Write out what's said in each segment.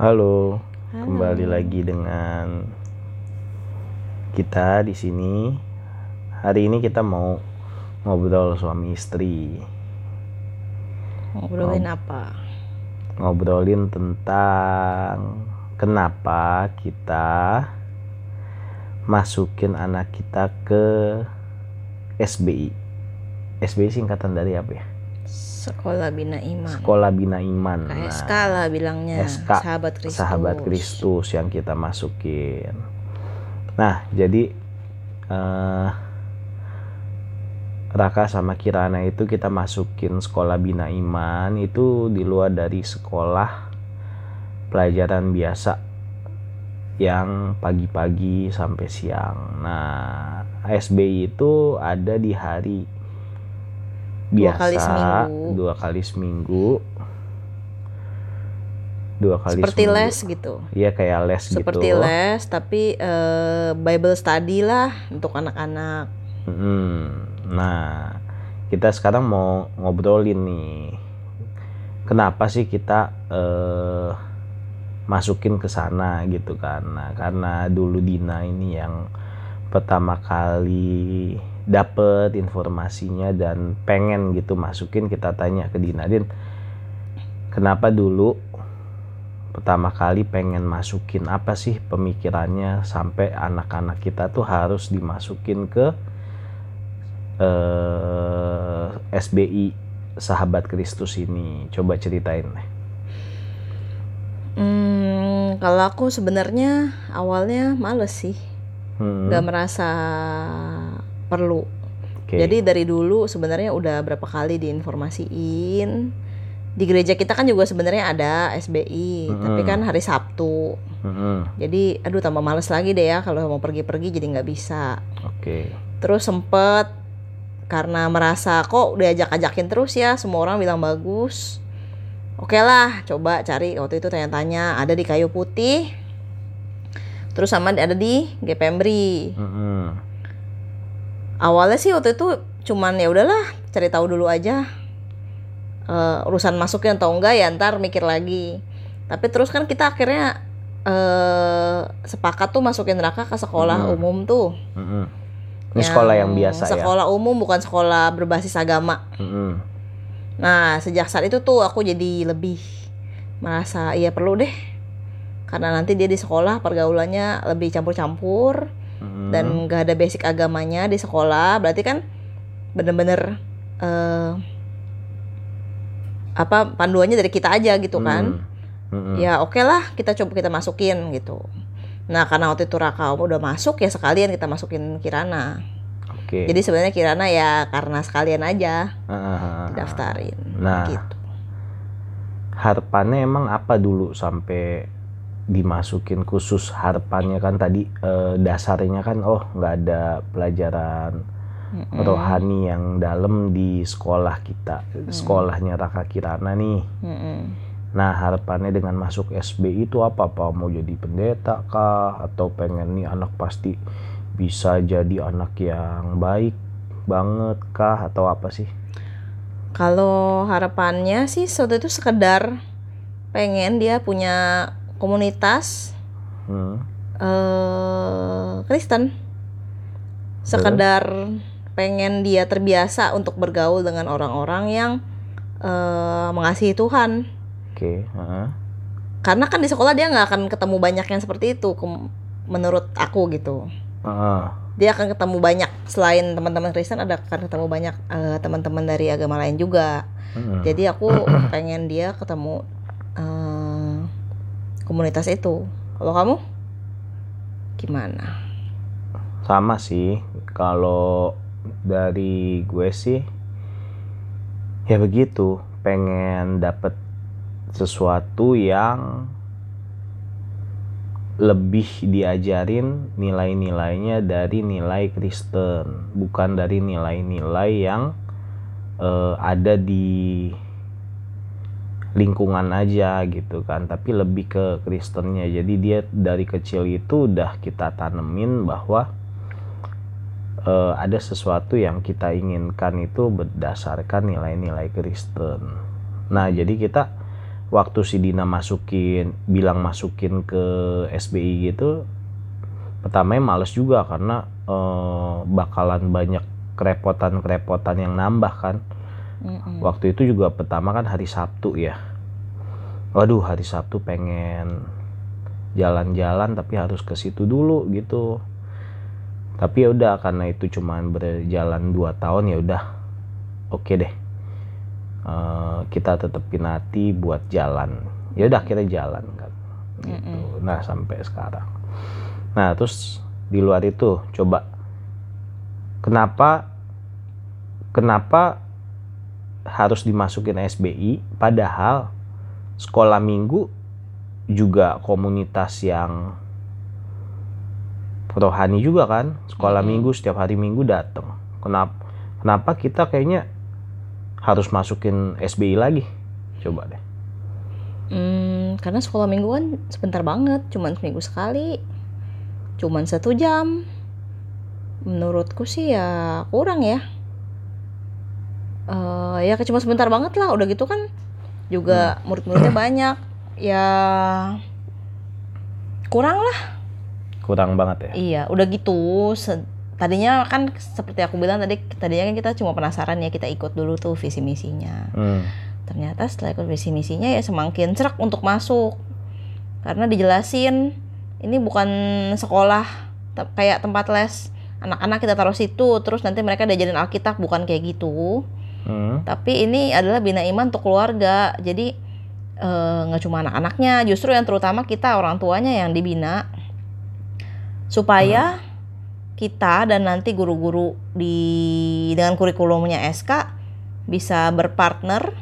Halo, Halo. kembali lagi dengan kita di sini. Hari ini kita mau ngobrol suami istri, Ngobrolin apa? ngobrolin tentang kenapa kita masukin anak kita ke SBI. SBI singkatan dari apa ya? Sekolah Bina Iman. Sekolah Bina Iman. Nah, KSK lah bilangnya. SK, Sahabat Kristus. Sahabat Kristus yang kita masukin. Nah, jadi eh, Raka sama Kirana itu kita masukin sekolah Bina Iman itu di luar dari sekolah pelajaran biasa yang pagi-pagi sampai siang. Nah, SBI itu ada di hari Dua biasa kali seminggu. dua kali seminggu dua kali Seperti seminggu. les gitu. Iya kayak les Seperti gitu. les tapi eh, Bible study lah untuk anak-anak. Mm-mm. Nah, kita sekarang mau ngobrolin nih, kenapa sih kita eh, masukin ke sana gitu kan? Nah, karena dulu Dina ini yang pertama kali dapet informasinya dan pengen gitu masukin kita tanya ke Dina Din, kenapa dulu pertama kali pengen masukin apa sih pemikirannya sampai anak-anak kita tuh harus dimasukin ke eh, SBI Sahabat Kristus ini coba ceritain deh. Hmm, kalau aku sebenarnya awalnya males sih. Hmm, Gak merasa perlu. oke. Jadi dari dulu sebenarnya udah berapa kali diinformasiin. Di gereja kita kan juga sebenarnya ada SBI, Mm-mm. tapi kan hari Sabtu. Mm-mm, Jadi aduh tambah males lagi deh ya kalau mau pergi-pergi jadi nggak bisa. oke. Terus sempet karena merasa kok diajak-ajakin terus ya semua orang bilang bagus. Oke lah coba cari waktu itu tanya-tanya ada di kayu putih. Terus sama ada di GPMBRI. Mm-mm, Awalnya sih waktu itu cuman ya udahlah cari tahu dulu aja Eh, urusan masukin atau enggak ya ntar mikir lagi. Tapi terus kan kita akhirnya eh sepakat tuh masukin Raka ke sekolah Hmm. umum tuh. mm-mm. Ini sekolah yang biasa ya. Sekolah umum bukan sekolah berbasis agama. Mm-mm, Nah, sejak saat itu tuh aku jadi lebih merasa iya perlu deh. Karena nanti dia di sekolah pergaulannya lebih campur-campur mm-mm, dan gak ada basic agamanya di sekolah. Berarti kan bener-bener eh apa panduannya dari kita aja gitu kan. mm, mm-mm. Ya oke lah kita coba kita masukin gitu. Nah karena waktu itu Raka udah masuk ya sekalian kita masukin Kirana. Oke. Jadi sebenarnya Kirana ya karena sekalian aja ah, ah. daftarin Nah. gitu. harapannya emang apa dulu sampai dimasukin khusus harapannya kan tadi eh, dasarnya kan oh nggak ada pelajaran Mm-mm. rohani yang dalam di sekolah kita sekolahnya Raka Kirana nih. Mm-mm. nah harapannya dengan masuk SB itu apa apa mau jadi pendeta kah? Atau pengen nih anak pasti bisa jadi anak yang baik banget kah? Atau apa sih? Kalau harapannya sih waktu itu sekedar pengen dia punya komunitas hmm. eh Kristen. Sekedar pengen dia terbiasa untuk bergaul dengan orang-orang yang eh, mengasihi Tuhan. oke heeh. Karena kan di sekolah dia nggak akan ketemu banyak yang seperti itu, menurut aku gitu. Heeh. Dia akan ketemu banyak selain teman-teman Kristen ada akan ketemu banyak eh, teman-teman dari agama lain juga. Heeh. Jadi aku pengen dia ketemu eh, komunitas itu. Kalau kamu gimana? sama sih kalau dari gue sih ya begitu pengen dapet sesuatu yang lebih diajarin nilai-nilainya dari nilai Kristen bukan dari nilai-nilai yang eh, ada di lingkungan aja gitu kan tapi lebih ke Kristennya. Jadi dia dari kecil itu udah kita tanemin bahwa eh, ada sesuatu yang kita inginkan itu berdasarkan nilai-nilai Kristen. Nah jadi kita waktu si Dina masukin bilang masukin ke SBI gitu pertamanya males juga karena eh, bakalan banyak kerepotan-kerepotan yang nambah kan Mm-mm. waktu itu juga pertama kan hari Sabtu ya. Waduh hari Sabtu pengen jalan-jalan tapi harus ke situ dulu gitu. Tapi ya udah karena itu cuman berjalan dua tahun ya udah. Oke deh. Eh, kita tetepin hati buat jalan. Ya udah akhirnya jalan kan. Gitu. Nah sampai sekarang. Nah terus di luar itu coba. Kenapa kenapa harus dimasukin SBI padahal sekolah minggu juga komunitas yang rohani juga kan? Sekolah minggu setiap hari minggu datang kenapa kenapa kita kayaknya harus masukin SBI lagi? Coba deh. Hmm, karena sekolah minggu kan sebentar banget, cuman seminggu sekali, cuman satu jam. Menurutku sih ya kurang ya. Eh ya cuma sebentar banget lah, udah gitu kan juga murid-muridnya banyak, ya kurang lah. kurang banget ya? Iya, udah gitu. se- tadinya kan seperti aku bilang tadi, tadinya kan kita cuma penasaran ya kita ikut dulu tuh visi misinya. Hmm, ternyata setelah ikut visi misinya ya semakin serak untuk masuk. Karena dijelasin ini bukan sekolah te- kayak tempat les. Anak-anak kita taruh situ terus nanti mereka diajarin Alkitab bukan kayak gitu hmm, tapi ini adalah bina iman untuk keluarga. Jadi eh, nggak cuma anak-anaknya justru yang terutama kita orang tuanya yang dibina. Supaya kita dan nanti guru-guru di dengan kurikulumnya SK bisa berpartner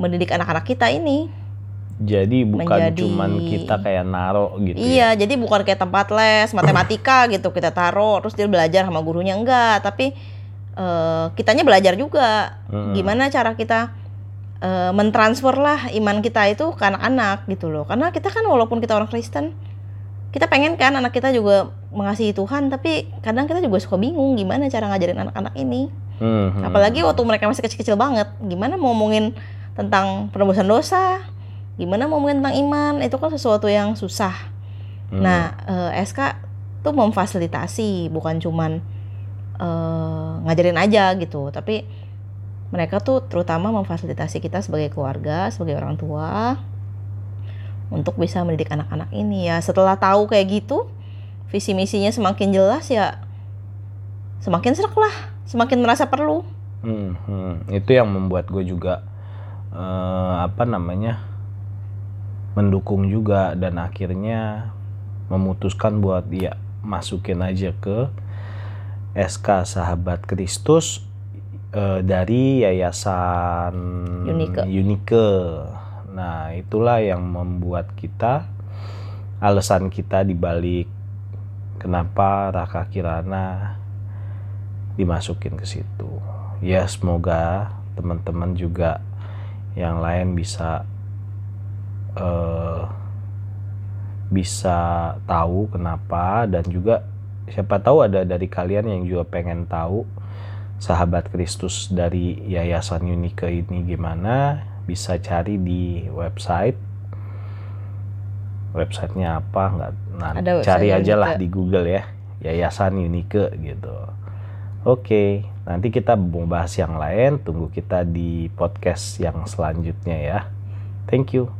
mendidik anak-anak kita ini. Jadi bukan Menjadi- cuman kita kayak naro gitu ya. Iya, jadi bukan kayak tempat les matematika gitu kita taruh terus dia belajar sama gurunya. Enggak, tapi eh, kitanya belajar juga. Mm-mm. Gimana cara kita eh, mentransfer lah iman kita itu ke anak-anak gitu loh. Karena kita kan walaupun kita orang Kristen, kita pengen kan anak kita juga mengasihi Tuhan, tapi kadang kita juga suka bingung gimana cara ngajarin anak-anak ini. Hmm, hmm. Apalagi waktu mereka masih kecil-kecil banget, gimana mau ngomongin tentang penebusan dosa, gimana mau ngomongin tentang iman, itu kan sesuatu yang susah. Hmm. Nah, eh, SK tuh memfasilitasi, bukan cuman eh, ngajarin aja gitu, tapi mereka tuh terutama memfasilitasi kita sebagai keluarga, sebagai orang tua untuk bisa mendidik anak-anak ini ya. Setelah tahu kayak gitu, visi misinya semakin jelas ya, semakin serak lah, semakin merasa perlu. Hmm, hmm. Itu yang membuat gue juga eh, apa namanya mendukung juga dan akhirnya memutuskan buat ya masukin aja ke SK Sahabat Kristus eh, dari Yayasan Unike. Unike. Nah itulah yang membuat kita alasan kita dibalik kenapa Raka Kirana dimasukin ke situ. Ya semoga teman-teman juga yang lain bisa eh, bisa tahu kenapa dan juga siapa tahu ada dari kalian yang juga pengen tahu sahabat Kristus dari Yayasan Unike ini gimana bisa cari di website websitenya apa nggak nah, Ada cari aja lah di Google ya Yayasan Unike gitu Oke, nanti kita mau bahas yang lain. Tunggu kita di podcast yang selanjutnya ya. Thank you.